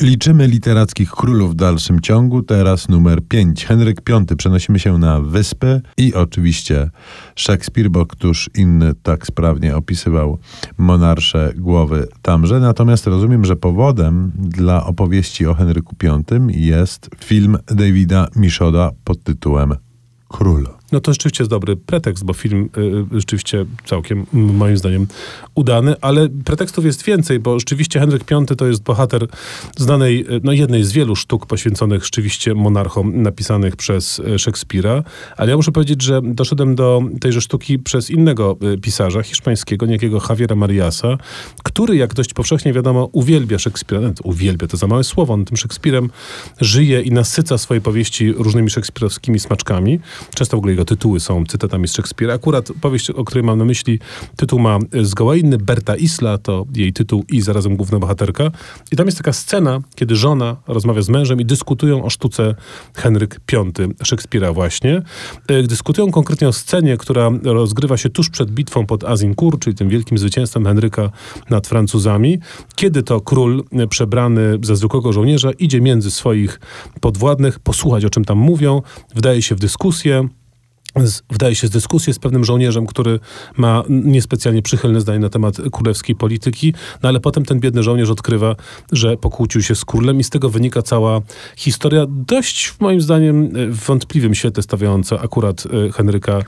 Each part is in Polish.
Liczymy literackich królów w dalszym ciągu. Teraz numer 5. Henryk V. Przenosimy się na wyspę i oczywiście Szekspir, bo któż inny tak sprawnie opisywał monarsze głowy tamże. Natomiast rozumiem, że powodem dla opowieści o Henryku V jest film Davida Mishoda pod tytułem Król. No to rzeczywiście jest dobry pretekst, bo film y, rzeczywiście całkiem, moim zdaniem, udany, ale pretekstów jest więcej, bo rzeczywiście Henryk V to jest bohater znanej, y, no jednej z wielu sztuk poświęconych rzeczywiście monarchom napisanych przez y, Szekspira, ale ja muszę powiedzieć, że doszedłem do tejże sztuki przez innego y, pisarza hiszpańskiego, niejakiego Javiera Mariasa, który, jak dość powszechnie wiadomo, uwielbia Szekspira. Uwielbia, to za małe słowo, on tym Szekspirem żyje i nasyca swoje powieści różnymi szekspirowskimi smaczkami. Często w ogóle jego tytuły są cytatami z Szekspira. Akurat powieść, o której mam na myśli, tytuł ma zgoła inny. Berta Isla to jej tytuł i zarazem główna bohaterka. I tam jest taka scena, kiedy żona rozmawia z mężem i dyskutują o sztuce Henryk V Szekspira właśnie. E, Dyskutują konkretnie o scenie, która rozgrywa się tuż przed bitwą pod Azincourt, czyli tym wielkim zwycięstwem Henryka nad Francuzami, kiedy to król e, przebrany za zwykłego żołnierza idzie między swoich podwładnych, posłuchać o czym tam mówią, wdaje się w dyskusję, z, wydaje się, z dyskusję z pewnym żołnierzem, który ma niespecjalnie przychylne zdanie na temat królewskiej polityki, no ale potem ten biedny żołnierz odkrywa, że pokłócił się z królem i z tego wynika cała historia, dość moim zdaniem w wątpliwym świetle stawiająca akurat e, Henryka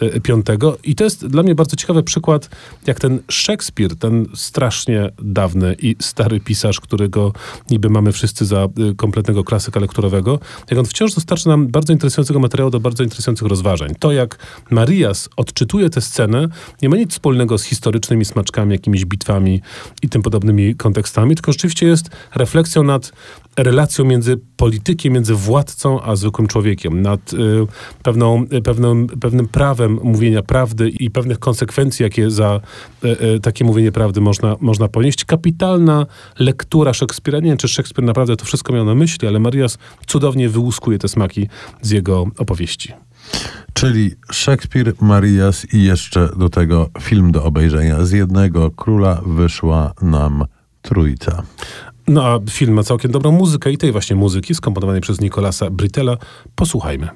V. I to jest dla mnie bardzo ciekawy przykład, jak ten Szekspir, ten strasznie dawny i stary pisarz, którego niby mamy wszyscy za e, kompletnego klasyka lekturowego, jak on wciąż dostarcza nam bardzo interesującego materiału do bardzo interesujących rozważań. To, jak Marias odczytuje tę scenę, nie ma nic wspólnego z historycznymi smaczkami, jakimiś bitwami i tym podobnymi kontekstami, tylko rzeczywiście jest refleksją nad relacją między politykiem, między władcą a zwykłym człowiekiem, nad y, pewną, y, pewnym, pewnym prawem mówienia prawdy i pewnych konsekwencji, jakie za y, y, takie mówienie prawdy można, można ponieść. Kapitalna lektura Szekspira. Nie wiem, czy Szekspir naprawdę to wszystko miał na myśli, ale Marias cudownie wyłuskuje te smaki z jego opowieści. Czyli Szekspir, Marias i jeszcze do tego film do obejrzenia. Z jednego króla wyszła nam trójca. No a film ma całkiem dobrą muzykę i tej właśnie muzyki skomponowanej przez Nikolasa Britella. Posłuchajmy.